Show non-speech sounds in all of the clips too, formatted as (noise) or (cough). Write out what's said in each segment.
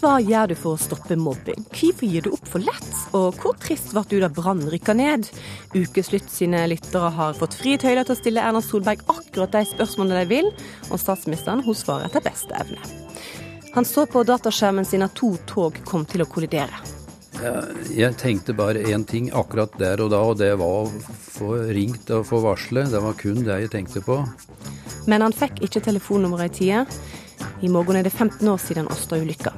Hva gjør du for å stoppe mobbing? Hvorfor gir du opp for lett? Og hvor trist ble du da Brann rykka ned? Ukeslutt sine lyttere har fått fri tøyler til å stille Erna Solberg akkurat de spørsmålene de vil, og statsministeren hun svarer etter beste evne. Han så på dataskjermen sin at to tog kom til å kollidere. Jeg tenkte bare én ting akkurat der og da, og det var å få ringt og få varsle. Det var kun det jeg tenkte på. Men han fikk ikke telefonnummeret i tide. I morgen er det 15 år siden Åsta-ulykka.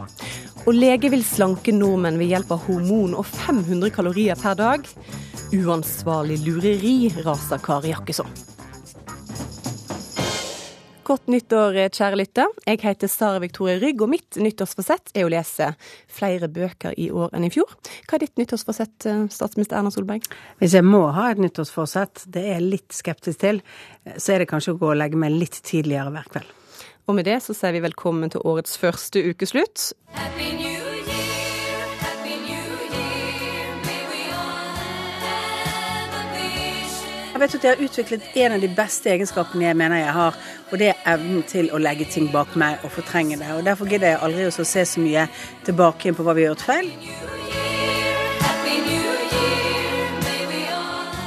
Og lege vil slanke nordmenn ved hjelp av hormon og 500 kalorier per dag. Uansvarlig lureri, raser Kari Jakkesson. Godt nyttår, kjære lytter. Jeg heter Sara Victoria Rygg, og mitt nyttårsforsett er å lese flere bøker i år enn i fjor. Hva er ditt nyttårsforsett, statsminister Erna Solberg? Hvis jeg må ha et nyttårsforsett, det er jeg litt skeptisk til, så er det kanskje å gå og legge meg litt tidligere hver kveld. Og med det så sier vi velkommen til årets første ukeslutt. Happy New vet at jeg har utviklet en av de beste egenskapene jeg mener jeg har, og det er evnen til å legge ting bak meg og fortrenge det. Og Derfor gidder jeg aldri å se så mye tilbake på hva vi har gjort feil.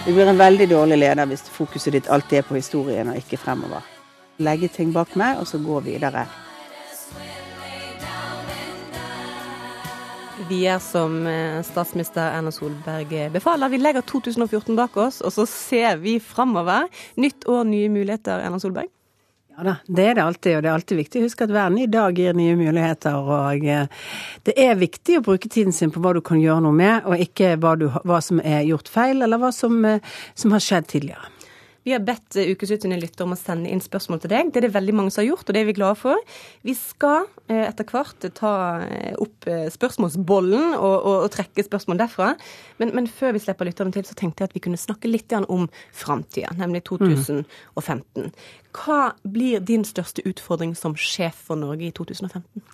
Du blir en veldig dårlig leder hvis fokuset ditt alltid er på historien og ikke fremover. Legge ting bak meg, og så gå videre. Vi er som eh, statsminister Erna Solberg befaler. Vi legger 2014 bak oss, og så ser vi framover. Nytt år, nye muligheter, Erna Solberg? Ja da, det er det alltid, og det er alltid viktig å huske at hver ny dag gir nye muligheter. Og eh, det er viktig å bruke tiden sin på hva du kan gjøre noe med, og ikke hva, du, hva som er gjort feil, eller hva som, eh, som har skjedd tidligere. Vi har bedt Ukeslutt sine lyttere om å sende inn spørsmål til deg. Det er det veldig mange som har gjort, og det er vi glade for. Vi skal eh, etter hvert ta eh, opp eh, spørsmålsbollen og, og, og trekke spørsmål derfra. Men, men, før vi slipper lytterne til, så tenkte jeg at vi kunne snakke litt om framtida, nemlig 2015. Mm. Hva blir din største utfordring som sjef for Norge i 2015?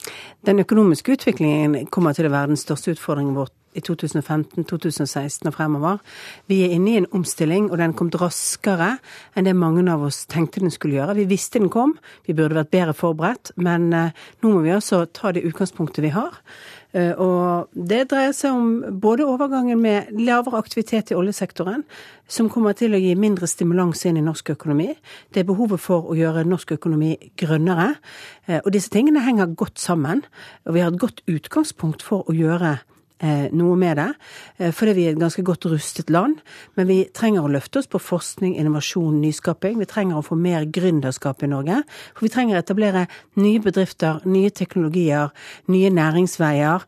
Den økonomiske utviklingen kommer til å være den største utfordringen vårt i 2015, 2016 og fremover. Vi er inne i en omstilling, og den kom raskere enn det mange av oss tenkte den skulle gjøre. Vi visste den kom, vi burde vært bedre forberedt, men uh, nå må vi altså ta det utgangspunktet vi har. Uh, og det dreier seg om både overgangen med lavere aktivitet i oljesektoren, som kommer til å gi mindre stimulans inn i norsk økonomi. Det er behovet for å gjøre norsk økonomi grønnere. Uh, og disse tingene henger godt sammen. Og vi har et godt utgangspunkt for å gjøre Eh, noe med det, eh, fordi vi er et ganske godt rustet land. Men vi trenger å løfte oss på forskning, innovasjon, nyskaping. Vi trenger å få mer gründerskap i Norge. For vi trenger å etablere nye bedrifter, nye teknologier, nye næringsveier,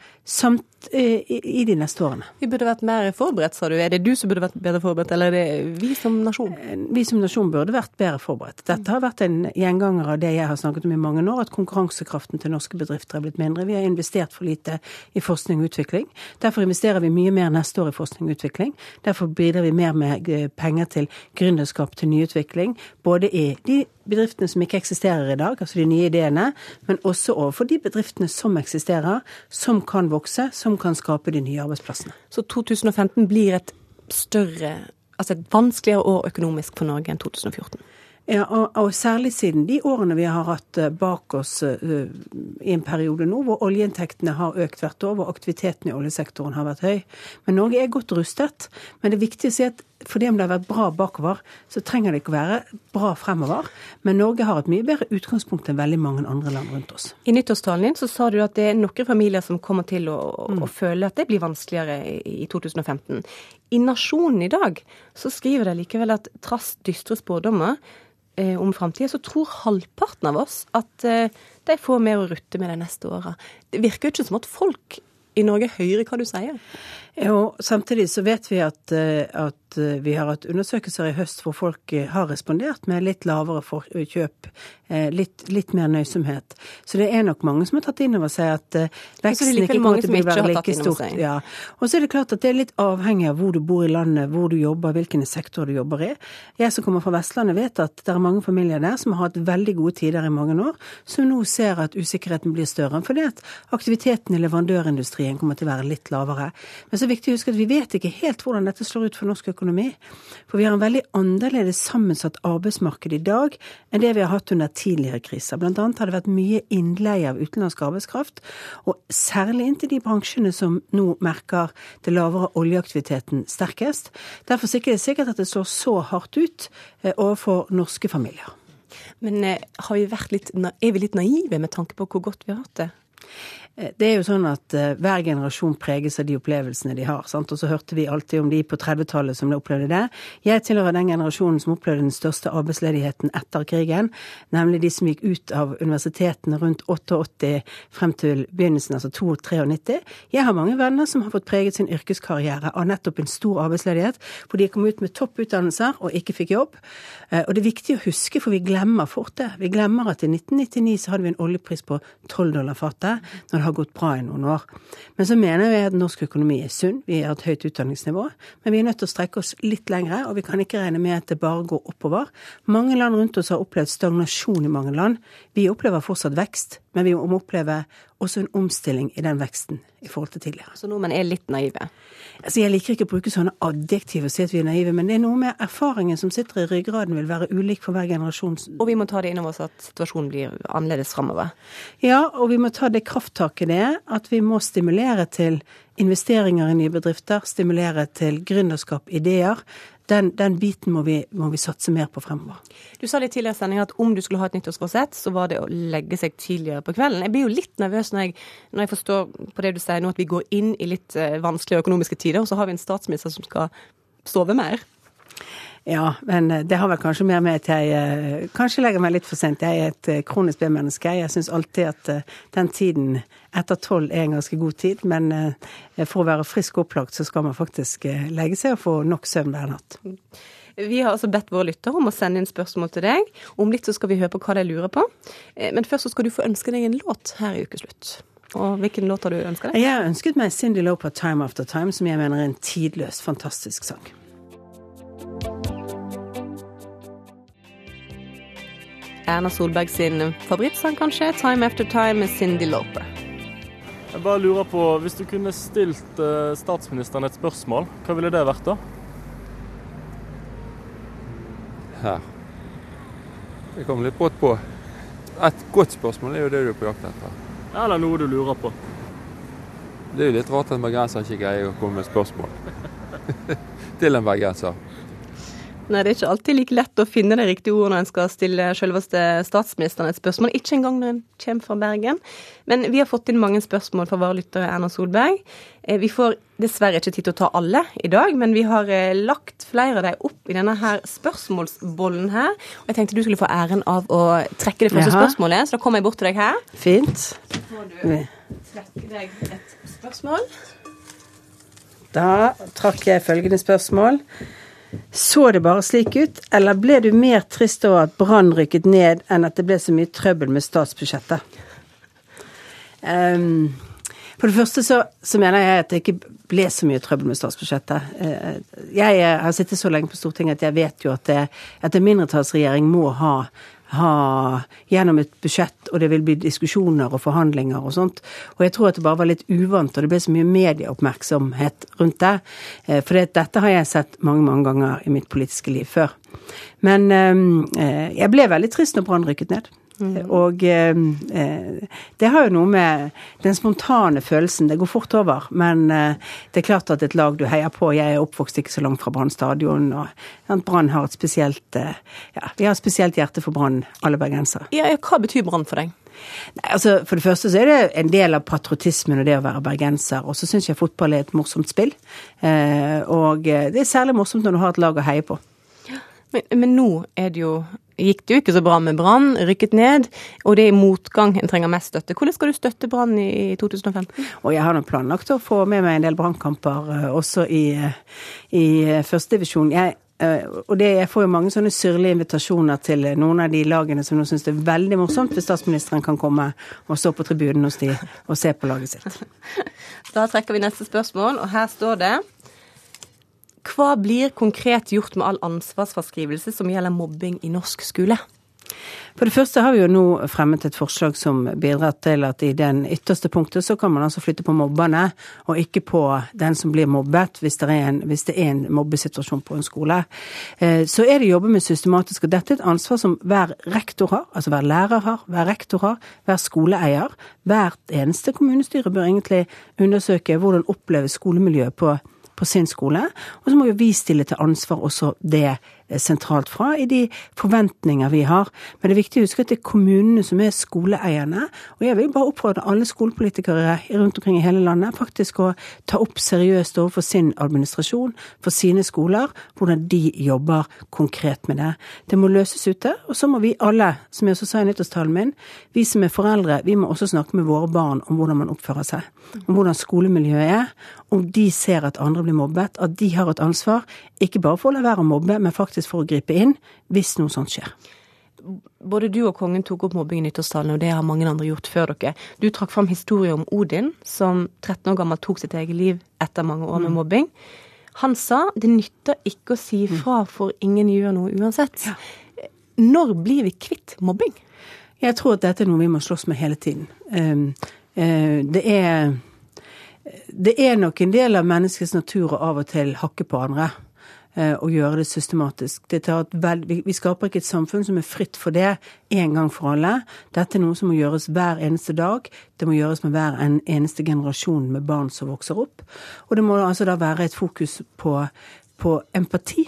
samt i de neste årene. Vi burde vært mer forberedt, sa du. Er det du som burde vært bedre forberedt, eller er det vi som nasjon? Eh, vi som nasjon burde vært bedre forberedt. Dette har vært en gjenganger av det jeg har snakket om i mange år, at konkurransekraften til norske bedrifter er blitt mindre. Vi har investert for lite i forskning og utvikling. Derfor investerer vi mye mer neste år i forskning og utvikling. Derfor bidrar vi mer med eh, penger til gründerskap, til nyutvikling, både i de bedriftene som ikke eksisterer i dag, altså de nye ideene, men også overfor de bedriftene som eksisterer, som kan vokse, som kan skape de nye arbeidsplassene. Så 2015 blir et større, altså et vanskeligere år økonomisk for Norge enn 2014? Ja, og, og, særlig siden de årene vi har hatt eh, bak oss uh, i en periode nå, hvor oljeinntektene har økt hvert år, hvor aktiviteten i oljesektoren har vært høy. Men Norge er godt rustet. Men det er viktig å si at fordi om det har vært bra bakover, så trenger det ikke å være bra fremover. Men Norge har et mye bedre utgangspunkt enn veldig mange andre land rundt oss. I nyttårstalen din så sa du at det er noen familier som kommer til å, mm. å føle at det blir vanskeligere i 2015. I Nasjonen i dag så skriver de likevel at trass dystre spådommer om framtida, så tror halvparten av oss at eh, de får mer å rutte med de neste åra. Det virker jo ikke som at folk i Norge hører hva du sier. Jo, samtidig så vet vi at, eh, at, eh, vi har hatt undersøkelser i høst hvor folk eh, har respondert med litt lavere kjøp, litt, litt, mer nøysomhet. Så det er nok mange som har tatt inn over seg at veksten ikke kommer til å være like stort. Ja. Og så er det klart at det er litt avhengig av hvor du bor i landet, hvor du jobber, hvilken sektor du jobber i. Jeg som kommer fra Vestlandet vet at det er mange familier der som har hatt veldig gode tider i mange år, som nå ser at usikkerheten blir større. Fordi at aktiviteten i leverandørindustrien industrien kommer til å være litt lavere. Men så er det viktig å huske at vi vet ikke helt hvordan dette slår ut for norsk økonomi. For vi har en veldig annerledes sammensatt arbeidsmarked i dag enn det vi har hatt under tidligere kriser. Blant annet har det vært mye innleie av utenlandsk arbeidskraft, og særlig inntil de bransjene som nå merker det lavere oljeaktiviteten sterkest. Derfor er det ikke sikkert at det slår så hardt ut eh, overfor norske familier. Men har vi litt, er vi litt naive med tanke på hvor godt vi har hatt det? Eh, det er jo sånn at uh, hver generasjon preges av de opplevelsene de har. Sant? Og så hørte vi alltid om de på 30-tallet som opplevde det. Jeg tilhører den generasjonen som opplevde den største arbeidsledigheten etter krigen. Nemlig de som gikk ut av universitetene rundt 88 frem til begynnelsen, altså 92-93. Jeg har mange venner som har fått preget sin yrkeskarriere av nettopp en stor arbeidsledighet, hvor de kom ut med topputdannelser og ikke fikk jobb. Uh, og det er viktig å huske, for vi glemmer fort det. Vi glemmer at i 1999 så hadde vi en oljepris på 12 dollar fatet. Når det har gått bra i noen år. Men så mener jeg at norsk økonomi er sunn. Vi har et høyt utdanningsnivå. Men vi er nødt til å strekke oss litt lengre, og vi kan ikke regne med at det bare går oppover. Mange land rundt oss har opplevd stagnasjon i mange land. Vi opplever fortsatt vekst, men vi må oppleve også en omstilling i den veksten i forhold til tidligere. Så nordmenn er litt naive? Altså, Jeg liker ikke å bruke sånne adjektiver og si at vi er naive, men det er noe med erfaringen som sitter i ryggraden vil være ulik for hver generasjon. Og vi må ta det inn over oss at situasjonen blir annerledes framover? Ja, og vi må ta det krafttaket det er at vi må stimulere til investeringer i nye bedrifter, stimulere til gründerskap, ideer den, den biten må vi, må vi, satse mer på fremover. Du sa litt tidligere i sendinga at om du skulle ha et nyttårsforsett, så var det å legge seg tidligere på kvelden. Jeg blir jo litt nervøs når jeg, når jeg forstår på det du sier nå, at vi går inn i litt eh, vanskelige økonomiske tider, og så har vi en statsminister som skal sove mer. Ja, men eh, det har vel kanskje mer med at jeg eh, kanskje legger meg litt for sent. Jeg er et eh, kronisk B-menneske. Jeg syns alltid at den tiden etter tolv er en ganske god tid. Men for å være frisk og opplagt, så skal man faktisk legge seg og få nok søvn hver natt. Vi har altså bedt våre lyttere om å sende inn spørsmål til deg. Om litt så skal vi høre på hva de lurer på. Men først så skal du få ønske deg en låt her i Ukeslutt. Og hvilken låt har du ønska deg? Jeg har ønsket meg Cindy Loper 'Time After Time', som jeg mener er en tidløs, fantastisk sang. Erna Solberg sin favorittsang, kanskje. 'Time After Time' med Cindy Loper. Jeg bare lurer på, Hvis du kunne stilt uh, statsministeren et spørsmål, hva ville det vært da? Her. Det kom litt brått på. Et godt spørsmål er jo det du er på jakt etter. Eller noe du lurer på. Det er jo litt rart at en bergenser ikke greier å komme med spørsmål (laughs) til en bergenser. Nei, det er ikke alltid like lett å finne de riktige ordene når en skal stille selveste statsministeren et spørsmål. Ikke engang når en kommer fra Bergen. Men vi har fått inn mange spørsmål fra våre lyttere Erna Solberg. Eh, vi får dessverre ikke tid til å ta alle i dag, men vi har eh, lagt flere av dem opp i denne her spørsmålsbollen her. Og jeg tenkte du skulle få æren av å trekke det første Jaha. spørsmålet, så da kommer jeg bort til deg her. Fint. Så får du trekke deg et spørsmål. Da trakk jeg følgende spørsmål. Så det bare slik ut, eller ble du mer trist over at Brann rykket ned, enn at det ble så mye trøbbel med statsbudsjettet? Um, for det første så, så, mener jeg at det ikke ble så mye trøbbel med statsbudsjettet. Eh, jeg har sittet så lenge på Stortinget at jeg vet jo at, det, at en mindretallsregjering må ha ha gjennom et budsjett, og det vil bli diskusjoner og forhandlinger og sånt. Og jeg tror at det bare var litt uvant, og det ble så mye medieoppmerksomhet rundt det. Eh, for dette har jeg sett mange, mange ganger i mitt politiske liv før. Men eh, jeg ble veldig trist når Brann rykket ned. Mm. Og eh, eh, det har jo noe med den spontane følelsen. Det går fort over. Men eh, det er klart at et lag du heier på Jeg er oppvokst ikke så langt fra Brann stadion. Og Brann har et spesielt eh, Ja, vi har et spesielt hjerte for Brann, alle bergensere. Ja, hva betyr Brann for deg? Nei, altså For det første så er det en del av patriotismen og det å være bergenser. Og så syns jeg fotball er et morsomt spill. Eh, og det er særlig morsomt når du har et lag å heie på. Men, men nå er det jo gikk det jo ikke så bra med Brann, rykket ned, og det er i motgang en trenger mest støtte. Hvordan skal du støtte Brann i 2015? Og jeg har nå planlagt å få med meg en del brannkamper uh, også i, uh, i uh, førstedivisjon. Jeg og det, Jeg får jo mange sånne syrlige invitasjoner til noen av de lagene som nå syns det er veldig morsomt hvis statsministeren kan komme og stå på tribunen hos de og se på laget sitt. (laughs) Da trekker vi neste spørsmål, og her står det hva blir konkret gjort med all ansvarsfraskrivelse som gjelder mobbing i norsk skole? For det første har vi jo nå fremmet et forslag som bidrar til at i den ytterste punktet så kan man altså flytte på mobberne, og ikke på den som blir mobbet, hvis det er en, det er en mobbesituasjon på en skole. Eh, så er det jobbe med systematisk, og dette er et ansvar som hver rektor har, altså hver lærer har, hver rektor har, hver skoleeier. Hvert eneste kommunestyre bør egentlig undersøke hvordan oppleves skolemiljøet på på sin skole. Og så må jo vi stille til ansvar også det sentralt fra i de forventninger vi har. Men det er viktig å huske at det er kommunene som er skoleeierne. Og jeg vil bare oppfordre alle skolepolitikere rundt omkring i hele landet faktisk å ta opp seriøst overfor sin administrasjon, for sine skoler, hvordan de jobber konkret med det. Det må løses ute. Og så må vi alle, som jeg også sa i nyttårstalen min, vi som er foreldre, vi må også snakke med våre barn om hvordan man oppfører seg. Om hvordan skolemiljøet er. Om de ser at andre blir mobbet. At de har et ansvar, ikke bare for å la være å mobbe, men faktisk faktisk for å gripe inn hvis noe sånt skjer. Både du og kongen tok opp mobbing i nyttårstalen, og det har mange andre gjort før dere. Du trakk fram historien om Odin, som 13 år gammel tok sitt eget liv etter mange år med mm. mobbing. Han sa det nytter ikke å si mm. fra, for ingen gjør noe uansett. Ja. Når blir vi kvitt mobbing? Jeg tror at dette er noe vi må slåss med hele tiden. Ehm, eh, det er, det er nok en del av menneskets natur å av og til hakke på andre. Eh, og gjøre det systematisk. Det vel, vi skaper ikke et samfunn som er fritt for det en gang for alle. Dette er noe som må gjøres hver eneste dag. Det må gjøres med hver en eneste generasjon med barn som vokser opp. Og det må altså da være et fokus på, på empati,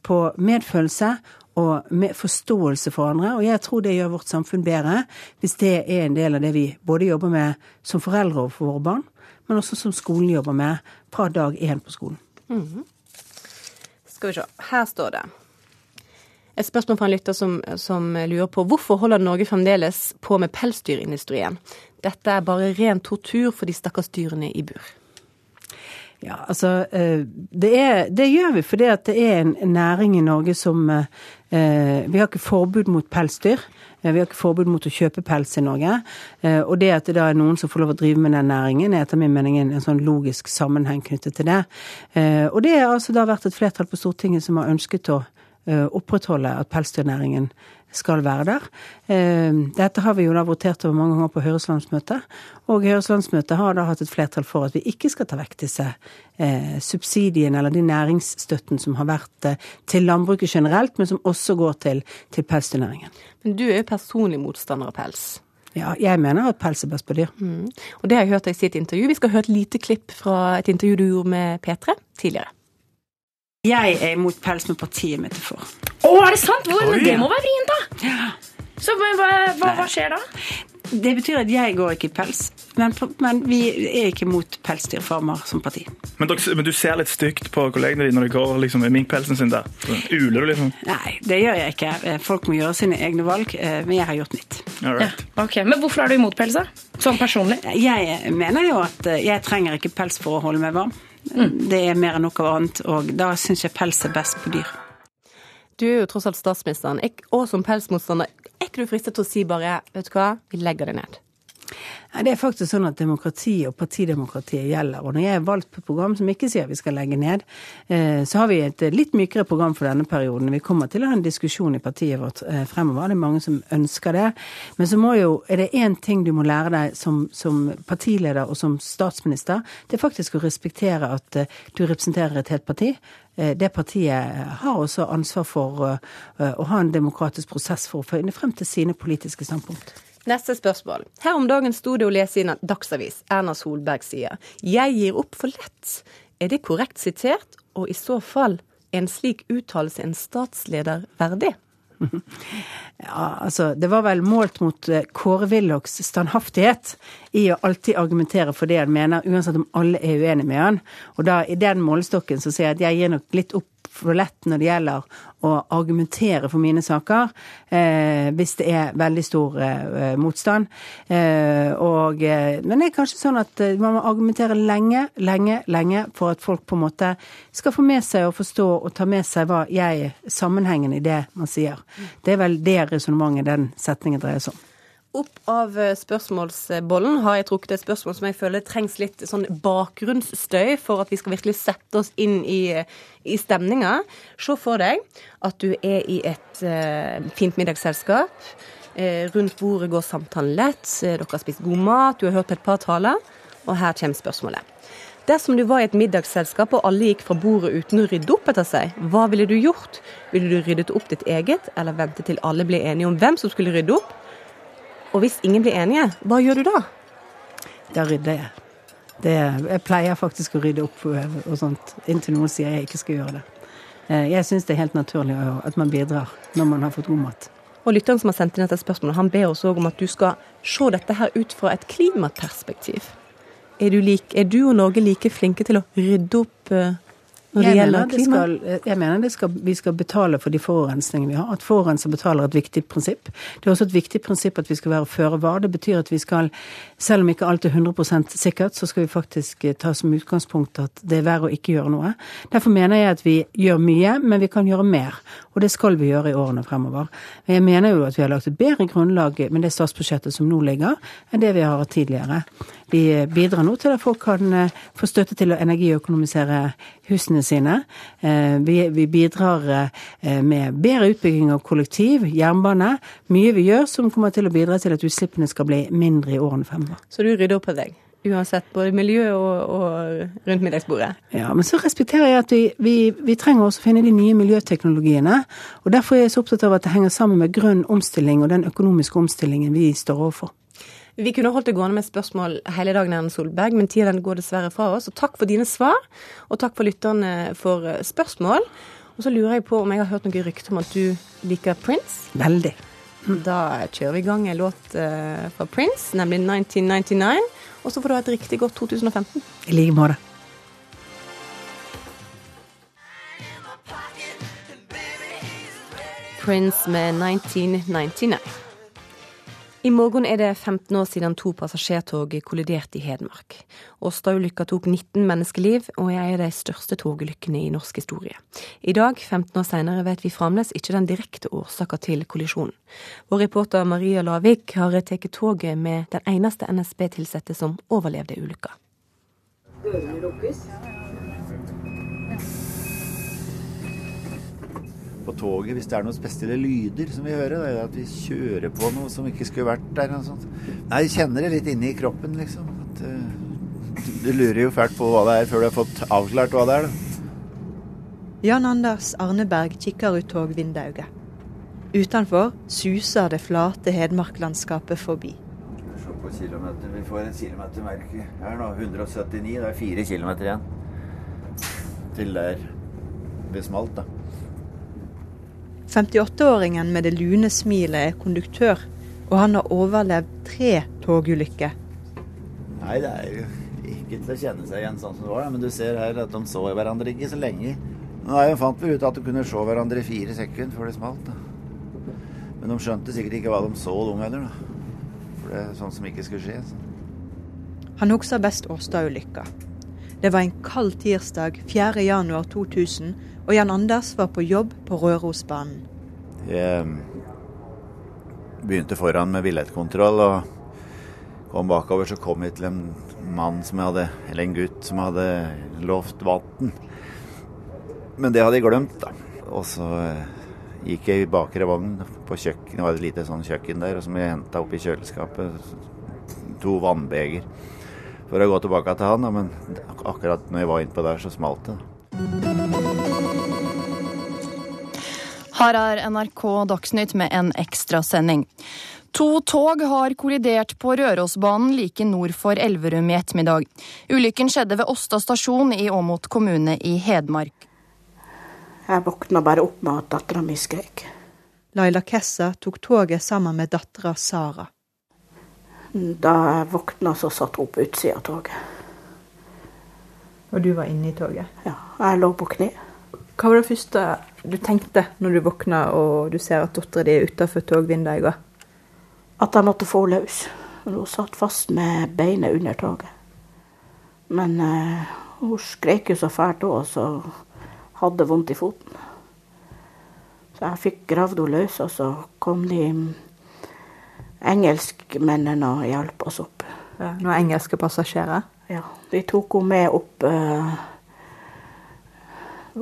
på medfølelse og med forståelse for andre. Og jeg tror det gjør vårt samfunn bedre hvis det er en del av det vi både jobber med som foreldre overfor våre barn, men også som skolen jobber med fra dag én på skolen. Mm -hmm. Skal vi se. Her står det. Et spørsmål fra en lytter som, som, lurer på hvorfor holder Norge fremdeles på med pelsdyrindustrien? Dette er bare ren tortur for de stakkars dyrene i bur. Ja, altså eh, det, er, det gjør vi fordi det er en næring i Norge som eh, Vi har ikke forbud mot pelsdyr. Eh, vi har ikke forbud mot å kjøpe pels i Norge. Eh, og det at det da er noen som får lov å drive med den næringen, er etter min mening en, sånn logisk sammenheng knyttet til det. Eh, og det har altså da vært et flertall på Stortinget som har ønsket å opprettholde at pelsdyrnæringen skal være der. Dette har vi jo da votert over mange ganger på Høyres landsmøte. Og Høyres landsmøte har da hatt et flertall for at vi ikke skal ta vekk disse eh, subsidiene eller de næringsstøtten som har vært eh, til landbruket generelt, men som også går til, til pelsdyrnæringen. Men du er jo personlig motstander av pels. Ja, jeg mener at pels er best på dyr. Mm. Og det har jeg hørt deg si i et intervju. Vi skal høre et lite klipp fra et intervju du gjorde med P3 tidligere. Jeg er imot pels med partiet mitt er for. Å, er det sant? Hvor? Men det må være vrient, da. Ja. Så hva, hva, hva, skjer da? Det betyr at jeg går ikke i pels. Men, men vi er ikke mot pelsdyrfarmer som parti. Men, dere, men, du ser litt stygt på kollegene dine når de går liksom, med minkpelsen sin der? Uler du liksom? Nei, det gjør jeg ikke. Eh, folk må gjøre sine egne valg. Eh, men jeg har gjort mitt. Ja, ok. Men hvorfor er du imot pels, da? Sånn personlig? Jeg mener jo at eh, jeg trenger ikke pels for å holde meg varm. Mm. Det er mer enn noe annet, og da syns jeg pels er best på dyr. Du er jo tross alt statsministeren, og som pelsmotstander, er ikke du fristet til å si bare vet du hva, vi legger det ned? Det er faktisk sånn at demokrati og partidemokratiet gjelder. Og når jeg er valgt på et program som ikke sier vi skal legge ned, eh, så har vi et litt mykere program for denne perioden. Vi kommer til å ha en diskusjon i partiet vårt eh, fremover. Det er mange som ønsker det. Men så må jo, er det én ting du må lære deg som, som, partileder og som statsminister, det er faktisk å respektere at eh, du representerer et helt parti. Det partiet har også ansvar for å ha en demokratisk prosess for å finne frem til sine politiske standpunkt. Neste spørsmål. Her om dagen sto det å lese i Dagsavis. Erna Solberg sier 'Jeg gir opp for lett'. Er det korrekt sitert, og i så fall er en slik uttalelse en statsleder verdig? (laughs) Ja, altså, Det var vel målt mot eh, Kåre Willochs standhaftighet i å alltid argumentere for det han mener, uansett om alle er uenige med han. Og da i den målestokken så sier jeg at jeg gir nok litt opp for lett når det gjelder å argumentere for mine saker, eh, hvis det er veldig stor eh, motstand. Eh, og, eh, men det er kanskje sånn at eh, man må argumentere lenge, lenge, lenge for at folk på en måte skal få med seg og forstå og ta med seg hva jeg sammenhengen i det man sier. Det er vel det resonnementet den setningen dreier seg om. Opp av eh, spørsmålsbollen har jeg trukket et spørsmål som jeg føler trengs litt sånn bakgrunnsstøy for at vi skal virkelig sette oss inn i, i stemninga. Se for deg at du er i et uh, fint middagsselskap. Uh, rundt bordet går samtalen lett. Dere har spist god mat, du har hørt et par taler. Og her kommer spørsmålet. Dersom du var i et middagsselskap og alle gikk fra bordet uten å rydde opp etter seg, hva ville du gjort? Ville du ryddet opp ditt eget, eller ventet til alle ble enige om hvem som skulle rydde opp? Og hvis ingen blir enige, hva gjør du da? Da rydder jeg. Det, jeg pleier faktisk å rydde opp og sånt, inntil noen sier jeg ikke skal gjøre det. Eh, jeg syns det er helt naturlig at man bidrar når man har fått god mat. Og Lytteren som har sendt inn dette spørsmålet, han ber oss òg om at du skal se dette her ut fra et klimaperspektiv. Er du, like, er du og Norge like flinke til å rydde opp uh, når det jeg gjelder klima? Skal, jeg mener skal, vi skal betale for de forurensningene vi har. At forurenser betaler er et viktig prinsipp. Det er også et viktig prinsipp at vi skal være føre var. Det betyr at vi skal, selv om ikke alt er 100% sikkert, så skal vi faktisk eh, ta som utgangspunkt at det er verre å ikke gjøre noe. Derfor mener jeg at vi gjør mye, men vi kan gjøre mer. Og det skal vi gjøre i årene fremover. Jeg mener jo at vi har lagt et bedre grunnlag med det statsbudsjettet som nå ligger, enn det vi har hatt tidligere. Vi bidrar nå til at folk kan eh, få støtte til å energiøkonomisere husene sine. Eh, vi, bidrar eh, med bedre utbygging av kollektiv, jernbane. Mye vi gjør som kommer til å bidra til at utslippene skal bli mindre i årene fremover. Så du rydder opp av deg? Uansett både miljø og, og rundt middagsbordet? Ja, men så respekterer jeg at vi, vi, vi trenger også å finne de nye miljøteknologiene. Og derfor er jeg så opptatt av at det henger sammen med grønn omstilling og den økonomiske omstillingen vi står overfor. Vi kunne holdt det gående med spørsmål hele dagen, Erna Solberg, men tida går dessverre fra oss. Og takk for dine svar, og takk for lytterne for eh, spørsmål. Og så lurer jeg på om jeg har hørt noen rykter om at du liker Prince? Veldig. Da kjører vi i gang en låt uh, fra Prince, nemlig 1999. Og så får du ha et riktig godt 2015. I like måte. Prince med 1999. I morgen er det 15 år siden to passasjertog kolliderte i Hedmark. Åsta-ulykka tok 19 menneskeliv, og er en av de største togulykkene i norsk historie. I dag, 15 år senere, vet vi fremdeles ikke den direkte årsaka til kollisjonen. Vår reporter Maria Lavik har tatt toget med den eneste NSB-tilsatte som overlevde ulykka. Dørene lukkes. På toget hvis det er noen spesielle lyder som vi hører. Det er at vi kjører på noe som ikke skulle vært der. Og sånt. Nei, jeg kjenner det litt inni kroppen, liksom. At, uh, du lurer jo fælt på hva det er før du har fått avklart hva det er. Da. Jan Anders Arneberg kikker ut togvinduet. Utenfor suser det flate Hedmarklandskapet forbi. Se på kilometer. Vi får en kilometermerke her nå. 179. Det er fire kilometer igjen. Til der det smalt, da. 58-åringen med det lune smilet er konduktør, og han har overlevd tre togulykker. Nei, det er jo ikke til å kjenne seg igjen sånn som det var, men du ser her at de så hverandre ikke så lenge. Nå fant vi ut at de kunne se hverandre i fire sekunder før det smalt. Da. Men de skjønte sikkert ikke hva de så, de heller. da. For det er sånn som ikke skulle skje. Så. Han husker best Årstad-ulykka. Det var en kald tirsdag 4.1.2000, og Jan Anders var på jobb på Rørosbanen. Jeg begynte foran med billettkontroll og kom bakover. Så kom jeg til en mann som jeg hadde, eller en gutt som hadde lovt vann. Men det hadde jeg glemt, da. Og så gikk jeg i bakre vogn på kjøkkenet, det var et lite sånn kjøkken der, og som jeg henta opp i kjøleskapet. To vannbeger for å gå tilbake til han, men akkurat når jeg var innpå der, så smalt det. Her er NRK Dagsnytt med en ekstrasending. To tog har kollidert på Rørosbanen like nord for Elverum i ettermiddag. Ulykken skjedde ved Åsta stasjon i Åmot kommune i Hedmark. Jeg våkna bare opp med at dattera mi skrek. Laila Kessa tok toget sammen med dattera Sara. Da jeg våkna, så satt hun på utsida av toget. Og du var inne i toget? Ja, jeg lå på kne. Hva var det første du tenkte når du våkna og du ser at dattera di er utafor togvinduet i går? At jeg måtte få henne løs. Hun satt fast med beinet under toget. Men uh, hun skrek jo så fælt òg, så hadde vondt i foten. Så jeg fikk gravd henne løs, og så kom de engelskmennene hjalp oss opp. Ja, noen engelske passasjerer? Ja. De tok henne med opp, uh,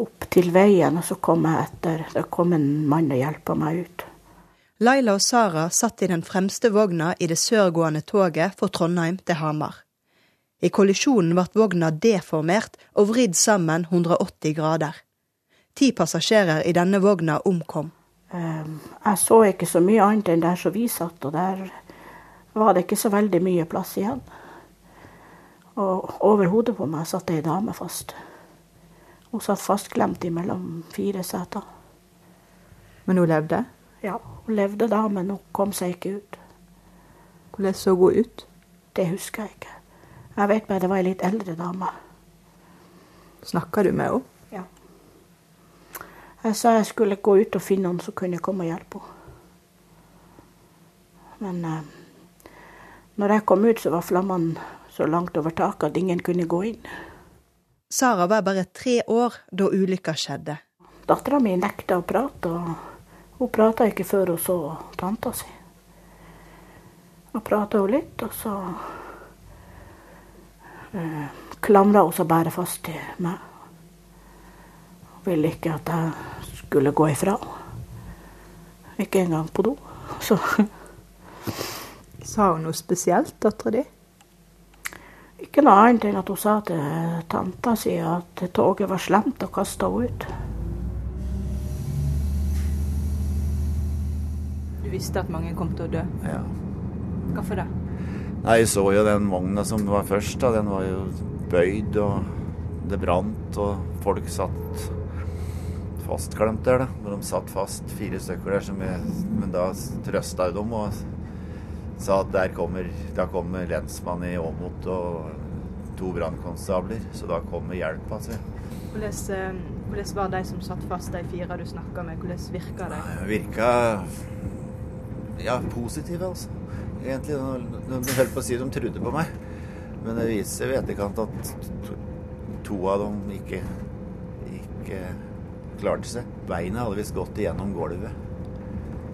opp til veien, og så kom jeg etter. Det kom en mann og hjalp meg ut. Laila og Sara satt i den fremste vogna i det sørgående toget fra Trondheim til Hamar. I kollisjonen ble vogna deformert og vridd sammen 180 grader. Ti passasjerer i denne vogna omkom. Um, jeg så ikke så mye annet enn der som vi satt, og der var det ikke så veldig mye plass igjen. Og over hodet på meg satt ei dame fast. Hun satt fastklemt mellom fire seter. Men hun levde? Ja, hun levde da, men hun kom seg ikke ut. Hvordan så hun ut? Det husker jeg ikke. Jeg vet bare det var ei litt eldre dame. Snakka du med henne? Jeg sa jeg skulle gå ut og finne noen som kunne komme og hjelpe henne. Men eh, når jeg kom ut, så var flammene så langt over taket at ingen kunne gå inn. Sara var bare tre år da ulykka skjedde. Dattera mi nekta å prate, og hun prata ikke før hun så tanta si. Og prata hun litt, og så eh, klamra hun seg bare fast til meg. Hun ville ikke at jeg skulle gå ifra. Ikke engang på do. Så Sa hun noe spesielt, dattera di? Ikke noe annet enn at hun sa til tanta si at toget var slemt og kasta henne ut. Du visste at mange kom til å dø? Ja. Hvorfor det? Nei, Jeg så jo den vogna som var først. da, Den var jo bøyd, og det brant, og folk satt fastklemt der. da. De satt fast, fire stykker der. Som jeg, men da trøsta jeg dem og sa at der kommer, der kommer lensmannen i Åmot og to brannkonstabler. Så da kommer hjelp, altså. Hvordan, eh, hvordan var de som satt fast, de fire du snakka med? Hvordan virka de? Virka ja, positive, altså. Egentlig. De holdt på å si de trodde på meg. Men det viser seg i etterkant at to, to av dem ikke, ikke klarte seg. Beina hadde visst gått igjennom gulvet.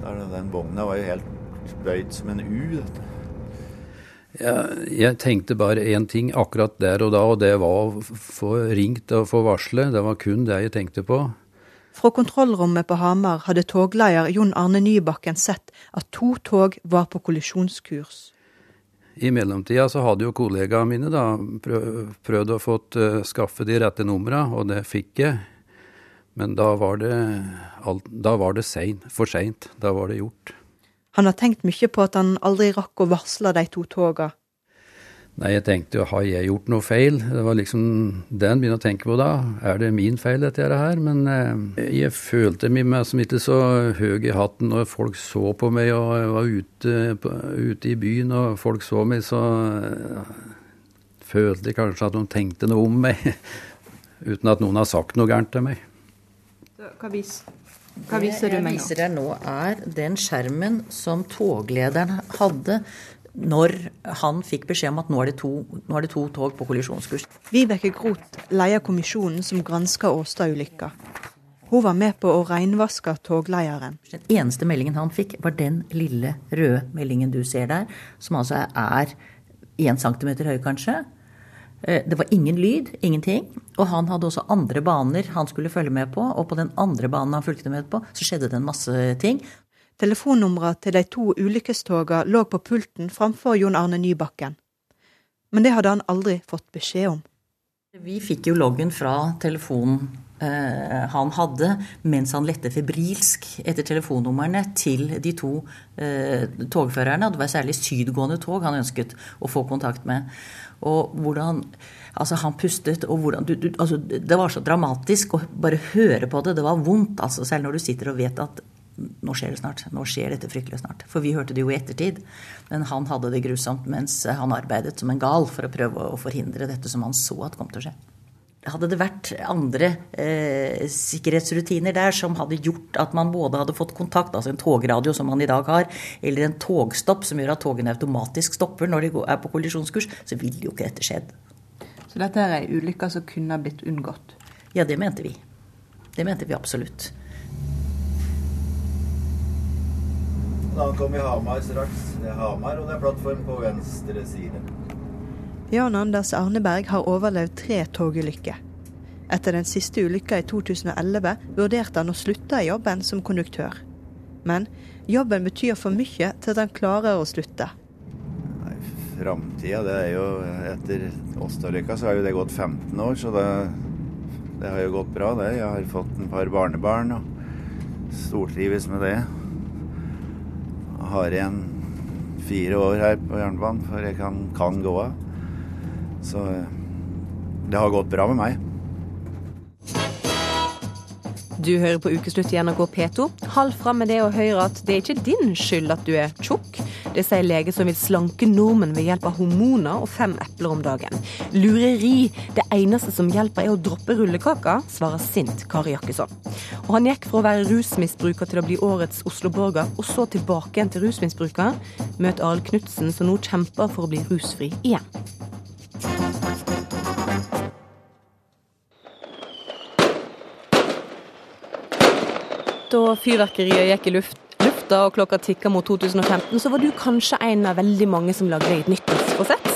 Den vogna var jo helt bøyd som en U. Dette. Ja, jeg tenkte bare én ting akkurat der og da, og det var å få ringt og få varsle. Det var kun det jeg tenkte på. Fra kontrollrommet på Hamar hadde togleder Jon Arne Nybakken sett at to tog var på kollisjonskurs. I mellomtida så hadde jo kollegaene mine da prøvd å få uh, skaffe de rette numra, og det fikk jeg. Men da var det, da var det sein, for seint. Da var det gjort. Han har tenkt mye på at han aldri rakk å varsle de to toga. Nei, jeg tenkte jo, har jeg gjort noe feil? Det var liksom det en begynner å tenke på da. Er det min feil, dette her? Men eh, jeg følte meg som ikke så høy i hatten når folk så på meg og jeg var ute, på, ute i byen og folk så meg, så eh, følte jeg kanskje at de tenkte noe om meg. (laughs) Uten at noen har sagt noe gærent til meg. Hva viser hva viser du meg nå? Det jeg viser deg nå, er den skjermen som toglederen hadde når han fikk beskjed om at nå er det to, er det to tog på kollisjonskurs. Vibeke Groth leder kommisjonen som gransker Åstad-ulykka. Hun var med på å reinvaske toglederen. Den eneste meldingen han fikk, var den lille røde meldingen du ser der, som altså er én centimeter høy, kanskje. Eh, det var ingen lyd, ingenting. Og han hadde også andre baner han skulle følge med på. Og på den andre banen han fulgte med på, så skjedde det en masse ting. Telefonnumra til de to ulykkestoga lå på pulten framfor Jon Arne Nybakken. Men det hadde han aldri fått beskjed om. Vi fikk jo loggen fra telefonen eh, han hadde mens han lette febrilsk etter telefonnumrene til de to eh, togførerne. Det var særlig sydgående tog han ønsket å få kontakt med. Og hvordan altså han pustet, og hvordan du, du, altså Det var så dramatisk å bare høre på det. Det var vondt, altså, selv når du sitter og vet at nå skjer det snart. Nå skjer dette fryktelig snart. For vi hørte det jo i ettertid. Men han hadde det grusomt mens han arbeidet som en gal for å prøve å forhindre dette som han så at kom til å skje. Hadde det vært andre eh, sikkerhetsrutiner der som hadde gjort at man både hadde fått kontakt, altså en togradio som man i dag har, eller en togstopp som gjør at togene automatisk stopper når de er på kollisjonskurs, så ville jo ikke dette skjedd. Så dette er ei ulykke som kunne blitt unngått? Ja, det mente vi. Det mente vi absolutt. Da ankom vi Hamar straks. Det er Hamar, og det er plattform på venstre side. Jan Anders Arneberg har overlevd tre togulykker. Etter den siste ulykka i 2011 vurderte han å slutte i jobben som konduktør. Men jobben betyr for mye til at han klarer å slutte. Framtida, det er jo Etter Åstadlykka så har jo det gått 15 år, så det, det har jo gått bra, det. Jeg har fått en par barnebarn og stortrives med det. Jeg har igjen fire år her på jernbanen før jeg kan, kan gå av. Så det har gått bra med meg. Du hører på Ukeslutt i NRK P2. Hold fram med det og hør at det er ikke din skyld at du er tjukk. Det sier lege som vil slanke nordmenn ved hjelp av hormoner og fem epler om dagen. Lureri. Det eneste som hjelper er å droppe rullekaka, svarer sint Kari Jakkesson. Og han gikk fra å være rusmisbruker til å bli årets Oslo-borger, og så tilbake igjen til rusmisbruker. Møt Arild Knutsen, som nå kjemper for å bli rusfri igjen. Da fyrverkeriet gikk i luft, lufta og klokka tikka mot 2015, så var du kanskje en av veldig mange som lagde et nyttårsforsett.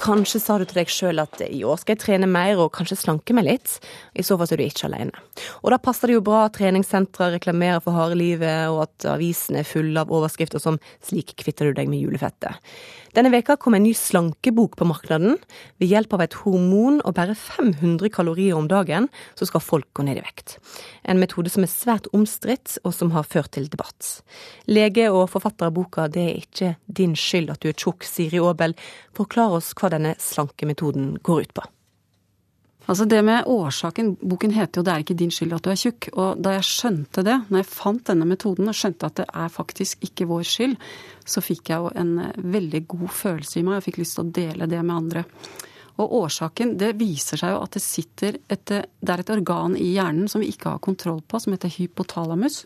Kanskje sa du til deg sjøl at i år skal jeg trene mer og kanskje slanke meg litt. I så fall er du ikke alene. Og da passer det jo bra at treningssentre reklamerer for harde livet, og at avisene er fulle av overskrifter som 'Slik kvitter du deg med julefettet'. Denne veka kom en ny slankebok på markedet. Ved hjelp av et hormon og bare 500 kalorier om dagen, så skal folk gå ned i vekt. En metode som er svært omstridt, og som har ført til debatt. Lege og forfatter av boka 'Det er ikke din skyld at du er tjukk', Siri Aabel, forklar oss hva denne slankemetoden går ut på. Altså det med årsaken, Boken heter jo 'Det er ikke din skyld at du er tjukk'. Og da jeg skjønte det, når jeg fant denne metoden og skjønte at det er faktisk ikke vår skyld, så fikk jeg jo en eh, veldig god følelse i meg. og fikk lyst til å dele det med andre. Og årsaken, det viser seg jo at det sitter et, det er et organ i hjernen som vi ikke har kontroll på, som heter hypotalamus.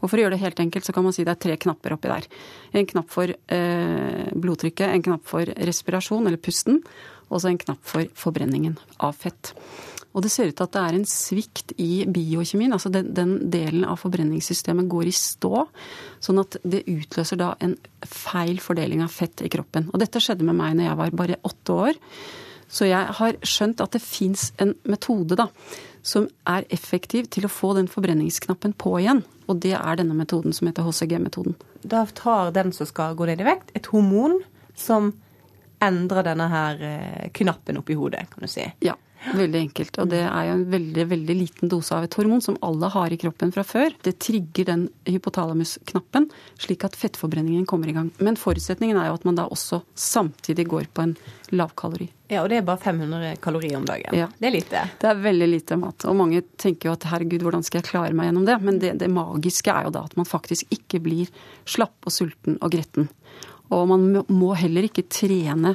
Og for å gjøre det helt enkelt, så kan man si det er tre knapper oppi der. En knapp for eh, blodtrykket, en knapp for respirasjon, eller pusten, og så en knapp for forbrenningen av fett. Og det ser ut til at det er en svikt i biokjemien. altså den, den, delen av forbrenningssystemet går i stå. Sånn at det utløser da en feil fordeling av fett i kroppen. Og dette skjedde med meg når jeg var bare åtte år. Så jeg har skjønt at det fins en metode da, som er effektiv til å få den forbrenningsknappen på igjen. Og det er denne metoden som heter HCG-metoden. Da tar den som skal gå ned i vekt, et hormon som endrer denne her eh, knappen oppi hodet, kan du si. Ja. Veldig enkelt. Og det er jo en veldig veldig liten dose av et hormon som alle har i kroppen fra før. Det trigger den hypotalamus-knappen, slik at fettforbrenningen kommer i gang. Men forutsetningen er jo at man da også samtidig går på en lavkalori. Ja, og det er bare 500 kalorier om dagen. Ja. Det er lite. Det er veldig lite mat. Og mange tenker jo at herregud, hvordan skal jeg klare meg gjennom det? Men det, det magiske er jo da at man faktisk ikke blir slapp og sulten og gretten. Og man må heller ikke trene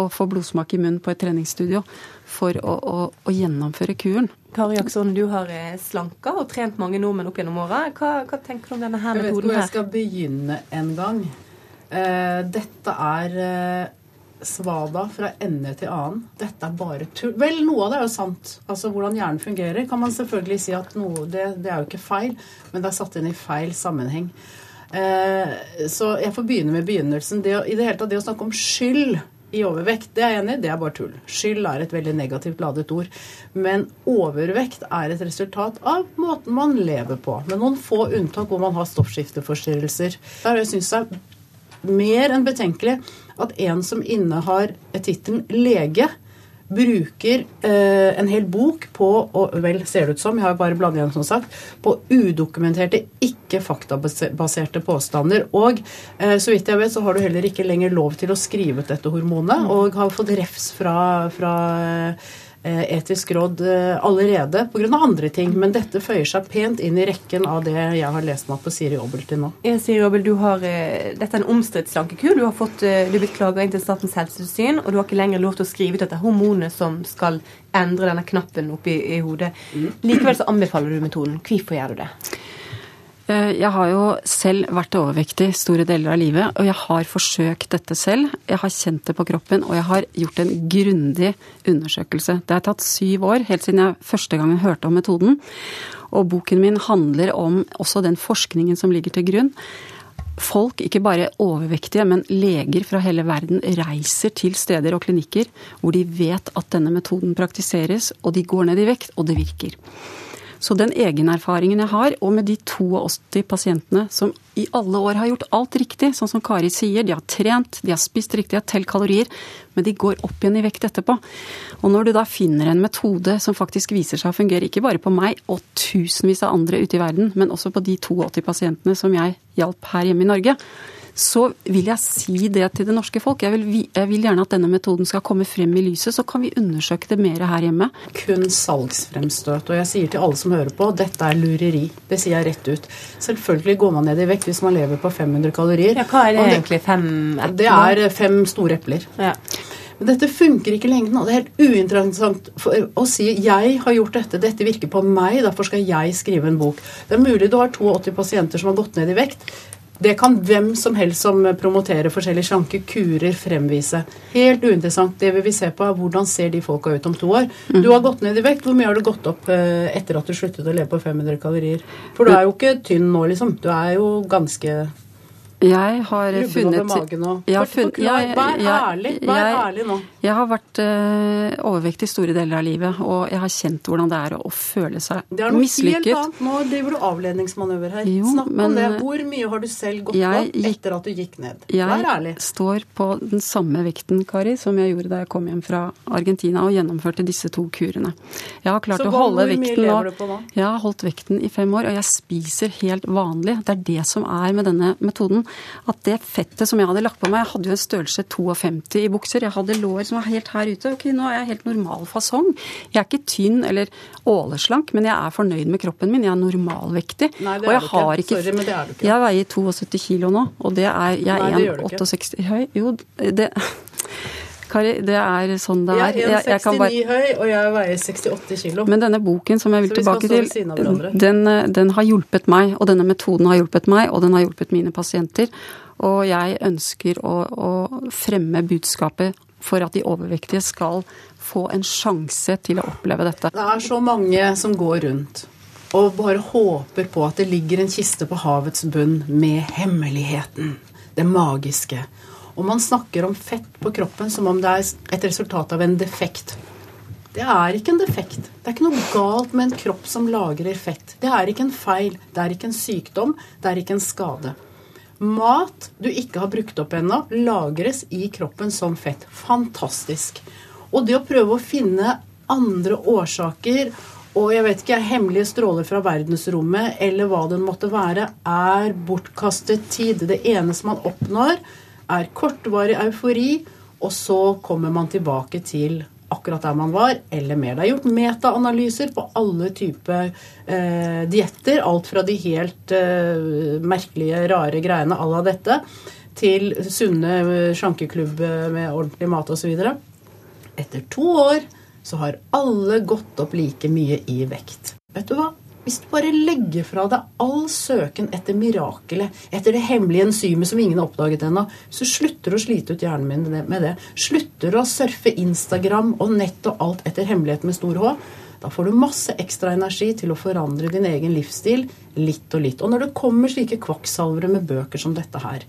og få blodsmak i munnen på et treningsstudio for å, å, å gjennomføre kuren. Kari Jaksson, du har eh, slanka og trent mange nordmenn opp gjennom åra. Hva, hva, tenker du om denne her metoden? Jeg vet ikke hvor jeg skal begynne en gang. Uh, dette er uh, svada fra ende til annen. Dette er bare tull. Vel, noe av det er jo sant. Altså Hvordan hjernen fungerer, kan man selvfølgelig si at noe, det, det er jo ikke feil, men det er satt inn i feil sammenheng. Uh, så jeg får begynne med begynnelsen. Det, I det hele tatt, det å snakke om skyld i overvekt, det er jeg enig i, det er bare tull. Skyld er et veldig negativt ladet ord. Men overvekt er et resultat av måten man lever på. Med noen få unntak hvor man har stoffskifteforstyrrelser. Der jeg syns det er mer enn betenkelig at en som innehar tittelen lege, bruker eh, en hel bok på og vel, ser det ut som, jeg har bare blandet igjen som sagt, på udokumenterte, ikke faktabaserte påstander. Og eh, så vidt jeg vet, så har du heller ikke lenger lov til å skrive ut dette hormonet, og har fått refs fra, fra etisk råd eh, allerede pga. andre ting. Men dette føyer seg pent inn i rekken av det jeg har lest meg på Siri Obel til nå. Ja, Siri Obel, du har, eh, Dette er en omstridt slankekur. Du har fått, eh, du er blitt klaga inn til Statens helsetilsyn, og du har ikke lenger lov til å skrive ut dette hormonet som skal endre denne knappen oppi i hodet. Mm. Likevel så anbefaler du metoden. Hvorfor gjør du det? Jeg har jo selv vært overvektig store deler av livet, og jeg har forsøkt dette selv. Jeg har kjent det på kroppen, og jeg har gjort en grundig undersøkelse. Det har tatt syv år, helt siden jeg første gangen hørte om metoden. Og boken min handler om også den forskningen som ligger til grunn. folk, ikke bare overvektige, men leger fra hele verden reiser til steder og klinikker hvor de vet at denne metoden praktiseres, og de går ned i vekt, og det virker. Så den egenerfaringen jeg har, og med de 82 pasientene som i alle år har gjort alt riktig, sånn som Kari sier, de har trent, de har spist riktig, de har telt kalorier, men de går opp igjen i vekt etterpå. Og når du da finner en metode som faktisk viser seg å fungere, ikke bare på meg og tusenvis av andre ute i verden, men også på de 82 pasientene som jeg hjalp her hjemme i Norge, så vil jeg si det til det norske folk. Jeg vil, jeg vil, gjerne at denne metoden skal komme frem i lyset, så kan vi undersøke det mer her hjemme. Kun salgsfremstøt. Og jeg sier til alle som hører på, dette er lureri. Det sier jeg rett ut. Selvfølgelig går man ned i vekt hvis man lever på 500 kalorier. Ja, hva er det, det egentlig? Fem epler? Det er fem store epler. Ja. Men dette funker ikke i lengden. og Det er helt uinteressant å si jeg har gjort dette, dette virker på meg, derfor skal jeg skrive en bok. Det er mulig du har 82 pasienter som har gått ned i vekt. Det kan hvem som helst som promoterer forskjellige slanke kurer, fremvise. Helt uinteressant. Det vil vi se på, er hvordan ser de folka ut om to år. Mm. Du har gått ned i vekt. Hvor mye har du gått opp eh, etter at du sluttet å leve på 500 kalorier? For du er jo ikke tynn nå, liksom. Du er jo ganske jeg har funnet jeg har funnet, jeg, Vær ærlig. Vær jeg, ærlig nå. Jeg har vært uh, overvektig store deler av livet, og jeg har kjent hvordan det er å, å føle seg mislykket. Det er noe mislykket. helt annet. Nå driver du avledningsmanøver her. Jo, Snakk men, om det. Hvor mye har du selv gått opp etter at du gikk ned? Vær ærlig. Jeg står på den samme vekten, Kari, som jeg gjorde da jeg kom hjem fra Argentina og gjennomførte disse to kurene. Jeg har klart Så å holde vekten nå. Så hvor mye lever du på nå? Jeg har holdt vekten i fem år, og jeg spiser helt vanlig. Det er det som er med denne metoden at det fettet som jeg hadde lagt på meg Jeg hadde jo en størrelse 52 i bukser. Jeg hadde lår som var helt her ute. Ok, nå er jeg helt normal fasong. Jeg er ikke tynn eller åleslank, men jeg er fornøyd med kroppen min. Jeg er normalvektig. Nei, det er du ikke. Ikke, Sorry, men det er du ikke. Jeg veier 72 kilo nå, og det er Jeg er 1,68 høy. Jo, det Kari, det er sånn det er. Jeg er 1,69 bare... høy, og jeg veier 68 kilo. Men denne boken som jeg vil tilbake til, den, den, har hjulpet meg. Og denne metoden har hjulpet meg, og den har hjulpet mine pasienter. Og jeg ønsker å, å fremme budskapet for at de overvektige skal få en sjanse til å oppleve dette. Det er så mange som går rundt og bare håper på at det ligger en kiste på havets bunn med hemmeligheten, det magiske. Og man snakker om fett på kroppen som om det er et resultat av en defekt. Det er ikke en defekt. Det er ikke noe galt med en kropp som lagrer fett. Det er ikke en feil. Det er ikke en sykdom. Det er ikke en skade. Mat du ikke har brukt opp ennå, lagres i kroppen som fett. Fantastisk. Og det å prøve å finne andre årsaker og jeg vet ikke, hemmelige stråler fra verdensrommet eller hva den måtte være, er bortkastet tid. Det eneste man oppnår, er kortvarig eufori, og så kommer man tilbake til akkurat der man var, eller mer. Det er gjort metaanalyser på alle typer eh, dietter. Alt fra de helt eh, merkelige, rare greiene à la dette, til sunne sjankeklubb med ordentlig mat osv. Etter to år så har alle gått opp like mye i vekt. Vet du hva? Hvis du bare legger fra deg all søken etter mirakelet, etter det hemmelige enzymet som ingen har oppdaget ennå, så slutter du å slite ut hjernen min med det. Slutter du å surfe Instagram og nett og alt etter hemmeligheten med stor H. Da får du masse ekstra energi til å forandre din egen livsstil litt og litt. Og når det kommer slike kvakksalvere med bøker som dette her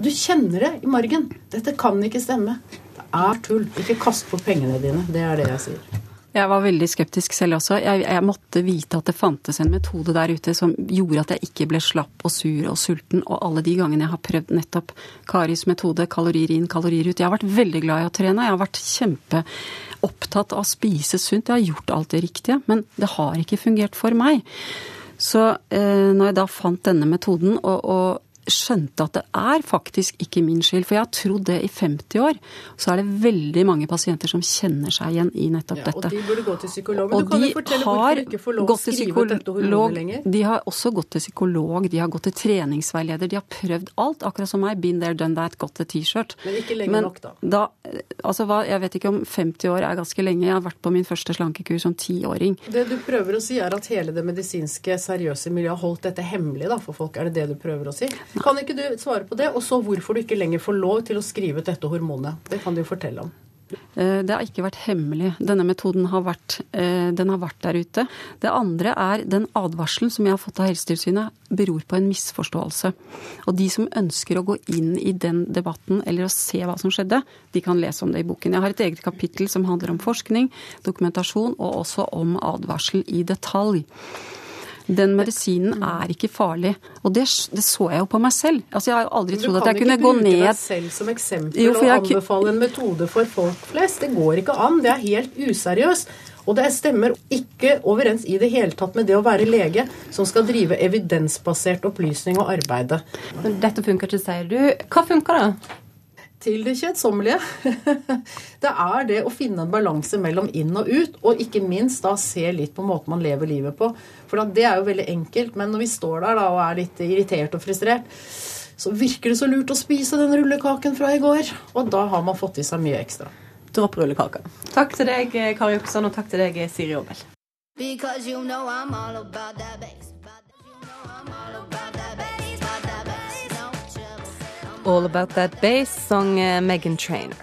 Du kjenner det i margen. Dette kan ikke stemme. Det er tull. Ikke kast bort pengene dine. Det er det jeg sier. Jeg var veldig skeptisk selv også. Jeg, jeg, måtte vite at det fantes en metode der ute som gjorde at jeg ikke ble slapp og sur og sulten. Og alle de gangene jeg har prøvd nettopp Karis metode, kalorier inn, kalorier ut. Jeg har vært veldig glad i å trene. Jeg har vært kjempeopptatt av å spise sunt. Jeg har gjort alt det riktige. Men det har ikke fungert for meg. Så eh, når jeg da fant denne metoden og, og skjønte at det er faktisk ikke min skyld. For jeg har trodd det i 50 år. Så er det veldig mange pasienter som kjenner seg igjen i nettopp ja, dette. Og de burde gå til psykolog. Men du kan jo fortelle hvorfor du ikke får lov å skrive ut dette hormonet lenger? De har også gått til psykolog, de har gått til treningsveileder. De har prøvd alt, akkurat som meg. Been there, done that, got a T-shirt. Men ikke lenge Men, nok, da. da altså, hva, jeg vet ikke om 50 år er ganske lenge. Jeg har vært på min første slankekur som tiåring. Det du prøver å si, er at hele det medisinske, seriøse miljøet har holdt dette hemmelig da, for folk. Er det det du prøver å si? Kan ikke du svare på det? Og så hvorfor du ikke lenger får lov til å skrive ut dette hormonet. Det kan du jo fortelle om. Eh, det har ikke vært hemmelig. Denne metoden har vært, eh, har vært der ute. Det andre er den advarselen som jeg har fått av Helsetilsynet, beror på en misforståelse. Og de som ønsker å gå inn i den debatten eller å se hva som skjedde, de kan lese om det i boken. Jeg har et eget kapittel som handler om forskning, dokumentasjon og også om advarsel i detalj. Den medisinen er ikke farlig. Og det, det, så jeg jo på meg selv. Altså, jeg har jo aldri trodd at jeg kunne gå ned Du kan ikke bruke deg selv som eksempel jo, og anbefale en metode for folk flest. Det går ikke an. Det er helt useriøst. Og det stemmer ikke overens i det hele tatt med det å være lege som skal drive evidensbasert opplysning og arbeide. Dette funker ikke, sier du. Hva funker da? Til det kjedsommelige. (laughs) Det er det å finne en balanse mellom inn og ut, og ikke minst da se litt på måten man lever livet på. For det er jo veldig enkelt, men når vi står der da og er litt irritert og frustrert, så virker det så lurt å spise den rullekaken fra i går. Og da har man fått i seg mye ekstra. Dropp rullekaka. Takk til deg, Kari Oksan, og takk til deg, Siri Aabel. Because you know I'm all about that bass. All About That Bass sang eh, Megan Trainer.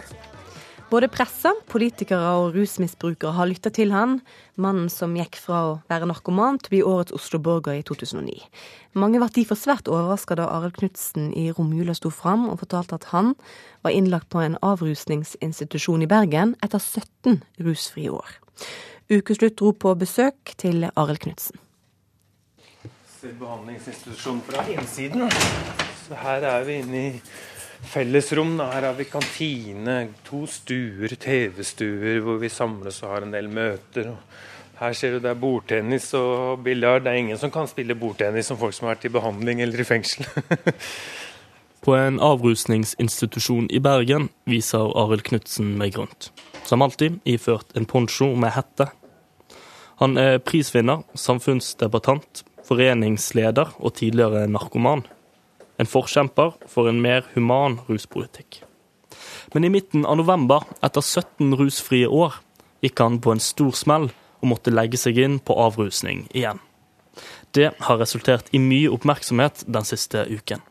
Både pressa, politikere og rusmisbrukere har lytta til han, mannen som gikk fra å være narkoman til å bli årets Oslo-borger i 2009. Mange ble derfor svært overraska da Arild Knutsen i romjula sto fram og fortalte at han var innlagt på en avrusningsinstitusjon i Bergen etter 17 rusfrie år. Ukeslutt dro på besøk til Arild Knutsen. behandlingsinstitusjonen fra innsiden. Så her er vi inne i fellesrom. Her har vi kantine, to stuer, TV-stuer hvor vi samles og har en del møter. Her ser du det er bordtennis og biljard. Det er ingen som kan spille bordtennis som folk som har vært i behandling eller i fengsel. (laughs) På en avrusningsinstitusjon i Bergen viser Arild Knutsen meg rundt. Som alltid iført en poncho med hette. Han er prisvinner, samfunnsdebattant, foreningsleder og tidligere narkoman en forkjemper for en mer human ruspolitikk. Men i midten av november, etter 17 rusfrie år, gikk han på en stor smell og måtte legge seg inn på avrusning igjen. Det har resultert i mye oppmerksomhet den siste uken.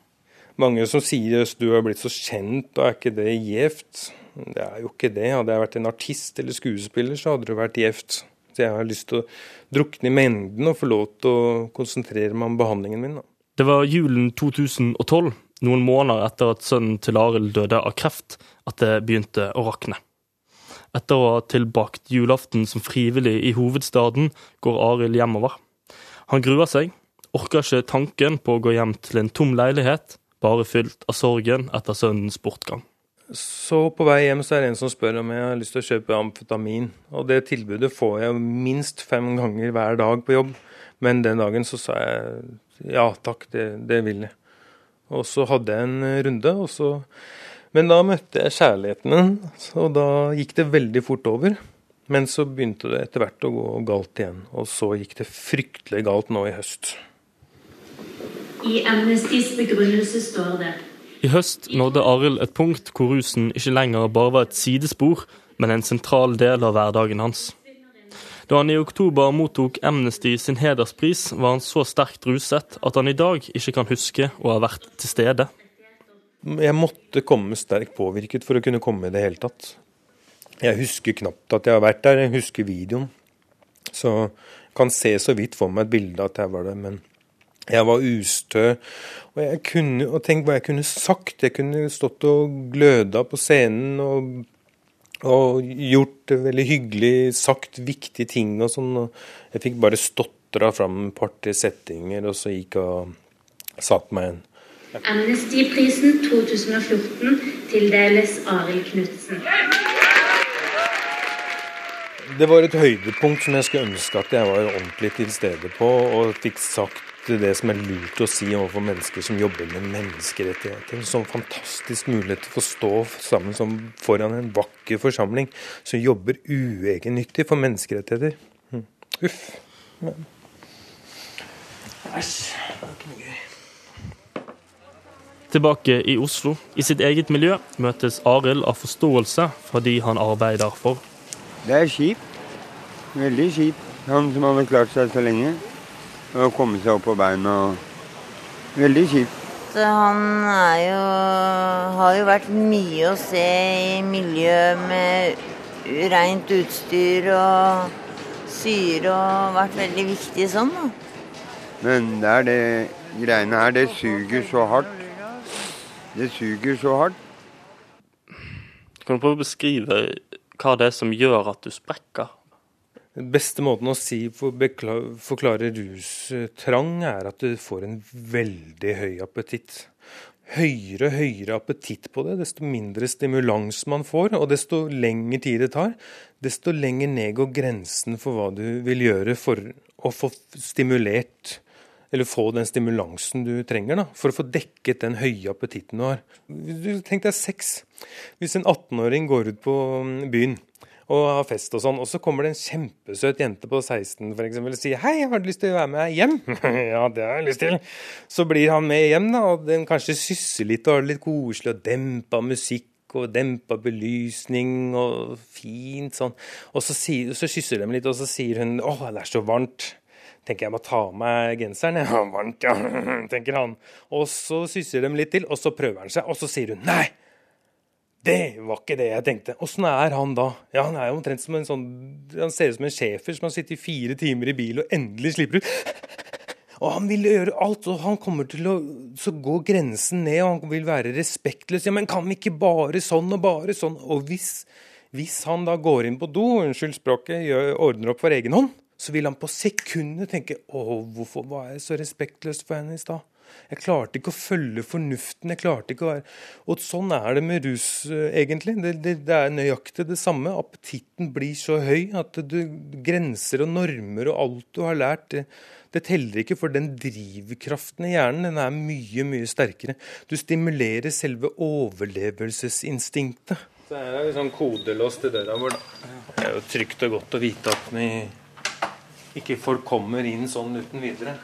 Mange som sier at du har blitt så kjent, og er ikke det gjevt? Det er jo ikke det. Hadde jeg vært en artist eller skuespiller, så hadde det vært gjevt. Så jeg har lyst til å drukne i mengden og få lov til å konsentrere meg om behandlingen min. da. Det var julen 2012, noen måneder etter at sønnen til Arild døde av kreft, at det begynte å rakne. Etter å ha tilbakt julaften som frivillig i hovedstaden, går Arild hjemover. Han gruer seg, orker ikke tanken på å gå hjem til en tom leilighet, bare fylt av sorgen etter sønnens bortgang. Så på vei hjem så er det en som spør om jeg har lyst til å kjøpe amfetamin. Og det tilbudet får jeg minst fem ganger hver dag på jobb. Men den dagen så sa jeg ja takk, det, det vil jeg. Og så hadde jeg en runde, og så Men da møtte jeg kjærligheten min, og da gikk det veldig fort over. Men så begynte det etter hvert å gå galt igjen, og så gikk det fryktelig galt nå i høst. I Amnestys begrunnelse står det I høst nådde Arild et punkt hvor rusen ikke lenger bare var et sidespor, men en sentral del av hverdagen hans. Da han i oktober mottok Amnesty sin hederspris, var han så sterkt ruset at han i dag ikke kan huske å ha vært til stede. Jeg måtte komme sterkt påvirket for å kunne komme i det hele tatt. Jeg husker knapt at jeg har vært der, jeg husker videoen. Så jeg kan se så vidt for meg et bilde at jeg var der, men jeg var ustø. Og jeg kunne, og tenk hva jeg kunne sagt. Jeg kunne stått og gløda på scenen og og gjort veldig hyggelig, sagt viktige ting og sånn. Jeg fikk bare stotra fram et par-tre settinger, og så gikk og satte meg igjen. Amnestyprisen 2014 tildeles Arild Knutsen. Det var et høydepunkt som jeg skulle ønske at jeg var ordentlig til stede på, og fikk sagt det som er lurt å si overfor mennesker som jobber med menneskerettigheter. En sånn fantastisk mulighet til å få stå sammen som foran en vakker forsamling som jobber uegennyttig for menneskerettigheter. Hm. Uff. Men. Æsj. Det var ikke noe gøy. Tilbake i Oslo, i sitt eget miljø, møtes Arild av forståelse fra de han arbeider for. Det er kjipt. Veldig kjipt. Han som har klart seg så lenge å komme seg opp på beina. Veldig kjipt. han er jo Har jo vært mye å se i miljøet med rent utstyr og syre og vært veldig viktig sånn, da. Men det er det greiene her, det suger så hardt. Det suger så hardt. Kan du prøve å beskrive hva det er som gjør at du sprekker? Beste måten å si for forklare rustrang, er at du får en veldig høy appetitt. Høyere og høyere appetitt på det, desto mindre stimulans man får, og desto lengre tid det tar, desto lenger ned går grensen for hva du vil gjøre for å få stimulert eller få den stimulansen du trenger da, for å få dekket den høye appetitten du har. Tenk deg sex. Hvis en 18-åring går ut på mm, byen og har fest og sånn, og så kommer det en kjempesøt jente på 16 for eksempel, og sier 'hei, har du lyst til å være med hjem?' (laughs) ja, det har jeg lyst til. Så blir han med hjem, da, og den kanskje sysser litt og har det litt koselig og dempa musikk og dempa belysning og fint sånn. Og så, sier, så kysser de litt, og så sier hun 'å, det er så varmt' tenker jeg må ta av meg genseren. Ja, (laughs) varmt, ja, (laughs) tenker han. Og så sysser de litt til, og så prøver han seg, og så sier hun nei. Det var ikke det jeg tenkte. Åssen er han da? Ja, Han er jo omtrent som en sånn Han ser ut som en schæfer som har sittet i fire timer i bil og endelig slipper ut. Og han vil gjøre alt, og han kommer til å går grensen ned, og han vil være respektløs. Ja, men kan vi ikke bare sånn og bare sånn? Og hvis, hvis han da går inn på do, unnskyld språket, gjør, ordner opp for egen hånd, så vil han på sekundet tenke Å, hvorfor var jeg så respektløs for henne i stad? Jeg klarte ikke å følge fornuften. jeg klarte ikke å være... Og sånn er det med rus, eh, egentlig. Det, det, det er nøyaktig det samme. Appetitten blir så høy at du, grenser og normer og alt du har lært, det, det teller ikke, for den drivkraften i hjernen den er mye, mye sterkere. Du stimulerer selve overlevelsesinstinktet. Så her er vi sånn kodelåst i døra vår, da. Det er jo trygt og godt å vite at vi ikke folk kommer inn sånn uten videre.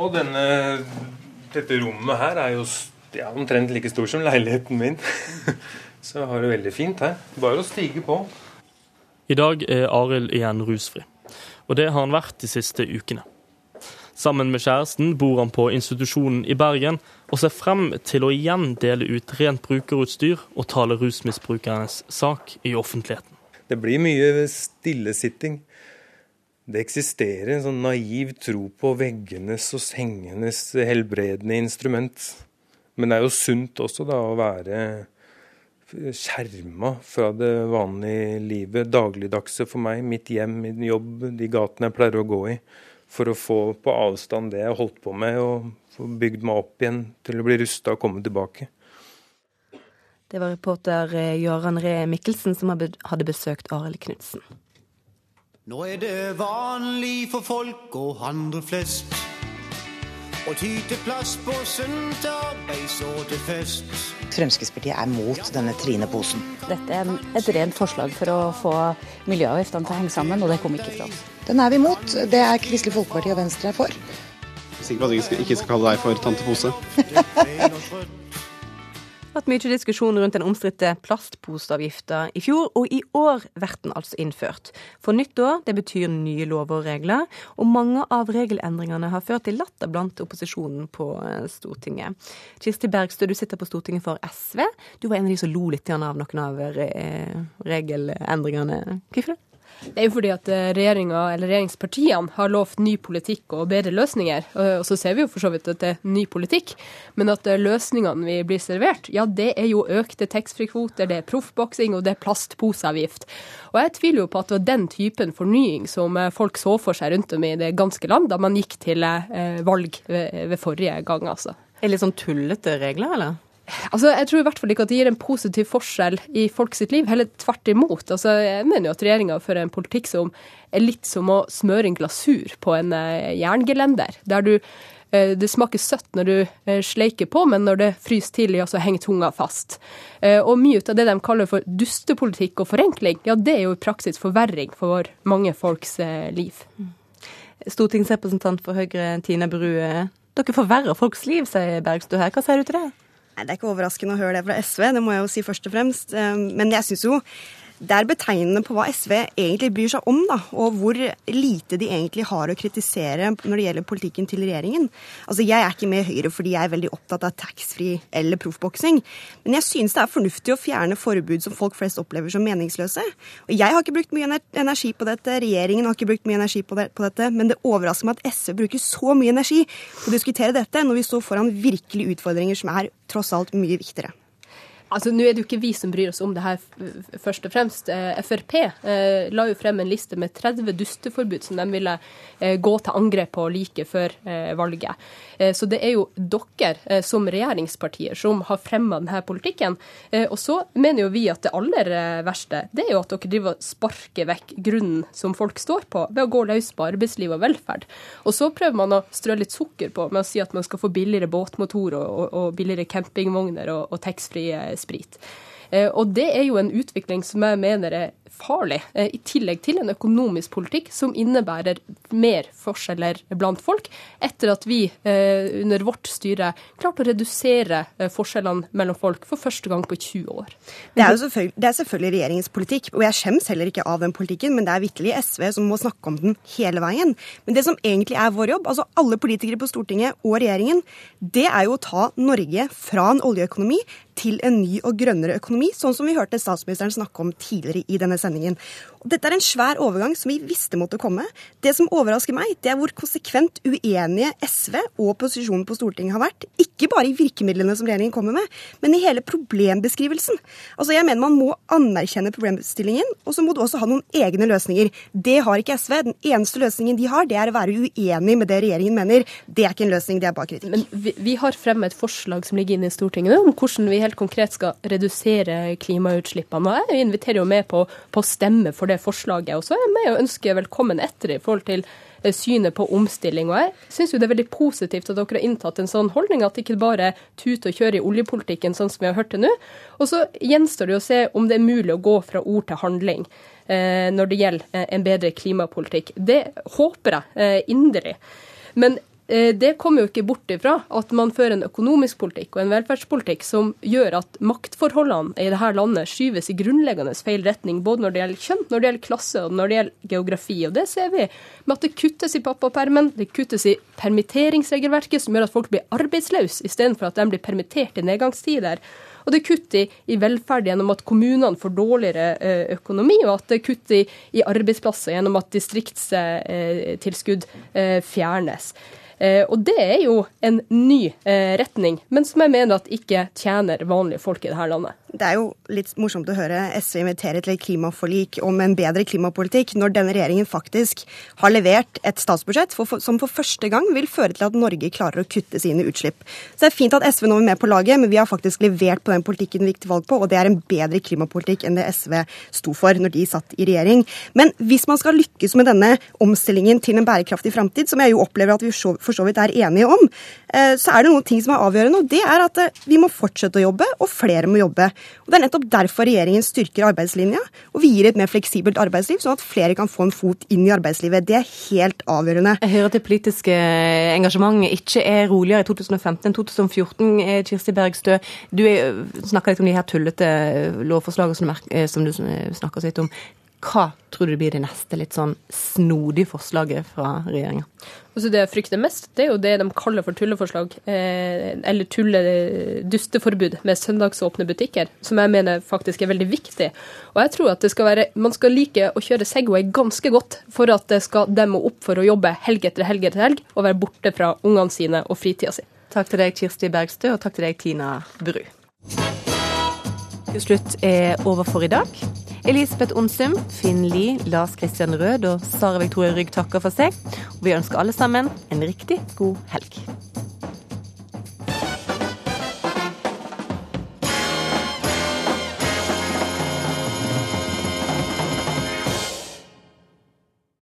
Og denne, dette rommet her er jo ja, omtrent like stor som leiligheten min. (laughs) Så jeg har det veldig fint her. Bare å stige på. I dag er Arild igjen rusfri, og det har han vært de siste ukene. Sammen med kjæresten bor han på institusjonen i Bergen og ser frem til å igjen dele ut rent brukerutstyr og tale rusmisbrukernes sak i offentligheten. Det blir mye stillesitting. Det eksisterer en sånn naiv tro på veggenes og sengenes helbredende instrument. Men det er jo sunt også da å være skjerma fra det vanlige livet, dagligdagse for meg, mitt hjem, min jobb, de gatene jeg pleier å gå i, for å få på avstand det jeg holdt på med, og få bygd meg opp igjen til å bli rusta og komme tilbake. Det var reporter eh, Gøran Ree Mikkelsen som hadde besøkt Arild Knutsen. Nå er det vanlig for folk og andre flest å ty til plastposen til arbeids og til fest. Fremskrittspartiet er mot denne Trine-posen. Dette er et rent forslag for å få miljøavgiftene til å henge sammen, og det kom ikke fra oss. Den er vi mot. Det er Kristelig Folkeparti og Venstre for. Sikker på at jeg ikke skal- ikke skal kalle deg for tante Pose. Vært mye diskusjon rundt den omstridte plastposeavgifta i fjor, og i år blir den altså innført. For nyttår det betyr nye lover og regler, og mange av regelendringene har ført til latter blant opposisjonen på eh, Stortinget. Kirsti Bergstø, du sitter på Stortinget for SV. Du var en av de som lo litt av noen av eh, regelendringene. Hvorfor det? Det er jo fordi at eh, regjeringa, eller regjeringspartiene har lovt ny politikk og bedre løsninger. Og og så ser vi jo for så vidt at det er ny politikk, men at eh, løsningene vi blir servert, ja det er jo økte taxfree-kvoter, det er proffboksing og det er plastposeavgift. Og jeg tviler jo på at det var den typen fornying som eh, folk så for seg rundt om i det ganske land da man gikk til eh, valg ved forrige gang, altså. Er det litt sånn tullete regler, eller? Altså, Jeg tror i hvert fall ikke at det gir en positiv forskjell i folk sitt liv, heller tvert imot. Altså, Jeg mener jo at regjeringa fører en politikk som er litt som å smøre en glasur på en eh, jerngelender. Der du, eh, det smaker søtt når du eh, sleiker på, men når det fryser til, ja, så henger tunga fast. Og mye av det de kaller for dustepolitikk og forenkling, ja, det er jo i praksis forverring for mange folks liv. Stortingsrepresentant for Høyre, Tina Bru. eh, Dere forverrer folks liv, sier Bergstø her. Hva sier du til det? Nei, Det er ikke overraskende å høre det fra SV, det må jeg jo si først og fremst. Eh, Men jeg syns jo Det er betegnende på hva SV egentlig bryr seg om, da, og hvor lite de egentlig har å kritisere når det gjelder politikken til regjeringen. Altså, Jeg er ikke med i Høyre fordi jeg er veldig opptatt av taxfree eller proffboksing, men jeg synes det er fornuftig å fjerne forbud som folk flest opplever som meningsløse. Og Jeg har ikke brukt mye energi på dette, regjeringen har ikke brukt mye energi på, det, på dette, men det overrasker meg at SV bruker så mye energi på å diskutere dette når vi står foran virkelige utfordringer som er tross alt mye viktigere. Altså, Nå er det jo ikke vi som bryr oss om det her først og fremst. Eh, Frp eh, la jo frem en liste med 30 dusteforbud som de ville eh, gå til angrep på like før eh, valget. Eh, så det er jo dere som regjeringspartier som har fremma denne politikken. og så mener jo vi at det aller verste det er jo at dere driver og sparker vekk grunnen som folk står på, ved å gå løs på arbeidsliv og velferd. Og så prøver man å strø litt sukker på med å si at man skal få billigere båtmotor og, og, og billigere campingvogner og, og taxfree sprit. Eh, og det er jo en utvikling som jeg mener er farlig, eh, i tillegg til en økonomisk politikk som innebærer mer forskjeller blant folk, etter at vi eh, under vårt styre klarte å redusere forskjellene mellom folk for første gang på 20 år. Det er, selvfølgelig, det er selvfølgelig regjeringens politikk, og jeg skjems heller ikke av den politikken, men det er vitterlig SV som må snakke om den hele veien. Men det som egentlig er vår jobb, altså alle politikere på Stortinget og regjeringen, det er jo å ta Norge fra en oljeøkonomi til en ny og grønnere økonomi, sånn som vi hørte statsministeren snakke om tidligere i denne sendingen. Dette er en svær overgang som vi visste måtte komme. Det som overrasker meg, det er hvor konsekvent uenige SV og opposisjonen på Stortinget har vært. Ikke bare i virkemidlene som regjeringen kommer med, men i hele problembeskrivelsen. Altså Jeg mener man må anerkjenne problemstillingen, og så må du også ha noen egne løsninger. Det har ikke SV. Den eneste løsningen de har, det er å være uenig med det regjeringen mener. Det er ikke en løsning, det er bare kritikk. Men vi, vi har fremmet et forslag som ligger inne i Stortinget om hvordan vi helt konkret skal redusere klimautslippene. Og jeg inviterer jo med på, på å stemme for det forslaget. Og så er jeg med og ønsker velkommen etter i forhold til eh, synet på omstilling. Og jeg syns det er veldig positivt at dere har inntatt en sånn holdning, at det ikke bare tut og kjøre i oljepolitikken, sånn som vi har hørt det nå. Og så gjenstår det å se om det er mulig å gå fra ord til handling eh, når det gjelder eh, en bedre klimapolitikk. Det håper jeg eh, inderlig. Men det kommer jo ikke bort ifra at man fører en økonomisk politikk og en velferdspolitikk som gjør at maktforholdene i dette landet skyves i grunnleggende feil retning, både når det gjelder kjønn, når det gjelder klasse og når det gjelder geografi. Og det ser vi med at det kuttes i pappapermen, det kuttes i permitteringsregelverket, som gjør at folk blir arbeidsløse istedenfor at de blir permittert i nedgangstider. Og det er kutt i, i, velferd gjennom at kommunene får dårligere eh, økonomi, og at det er kutt i, i arbeidsplasser gjennom at distriktstilskudd eh, fjernes. Eh, og det er jo en ny eh, retning, men som jeg mener at ikke tjener vanlige folk i dette landet. Det er jo litt morsomt å høre SV invitere til et klimaforlik om en bedre klimapolitikk, når denne regjeringen faktisk har levert et statsbudsjett for, som for første gang vil føre til at Norge klarer å kutte sine utslipp. Så det er fint at SV nå er med på laget, men vi har faktisk levert på den politikken vi gikk til valg på, og det er en bedre klimapolitikk enn det SV sto for når de satt i regjering. Men hvis man skal lykkes med denne omstillingen til en bærekraftig framtid, som jeg jo opplever at vi for så vidt er enige om, eh, så er det noen ting som er avgjørende, og det er at eh, vi må fortsette å jobbe, og flere må jobbe. Og Det er nettopp derfor regjeringen styrker arbeidslinja, og vi gir et mer fleksibelt arbeidsliv, sånn at flere kan få en fot inn i arbeidslivet. Det er helt avgjørende. Jeg hører at det politiske engasjementet ikke er roligere i 2015 enn 2014. Eh, Kirsti Bergstø, du snakka litt om de her tullete lovforslagene som, du snakker litt om. Hva tror du blir det neste litt sånn snodige forslaget fra regjeringa? Altså det jeg frykter mest, det er jo det de kaller for tulleforslag, eh, eller tulle-dusteforbud med søndagsåpne butikker, som jeg mener faktisk er veldig viktig. Og jeg tror at det skal være, man skal like å kjøre Segway ganske godt for at det skal demme opp for å jobbe helg etter helg etter helg og være borte fra ungene sine og fritida si. Takk til deg, Kirsti Bergstø, og takk til deg, Tina Bru. Til slutt er over for i dag. Elisabeth Onsum, Finn Lie, Lars Christian Rød og Sara Victoria Rygg takker for seg. Og vi ønsker alle sammen en riktig god helg.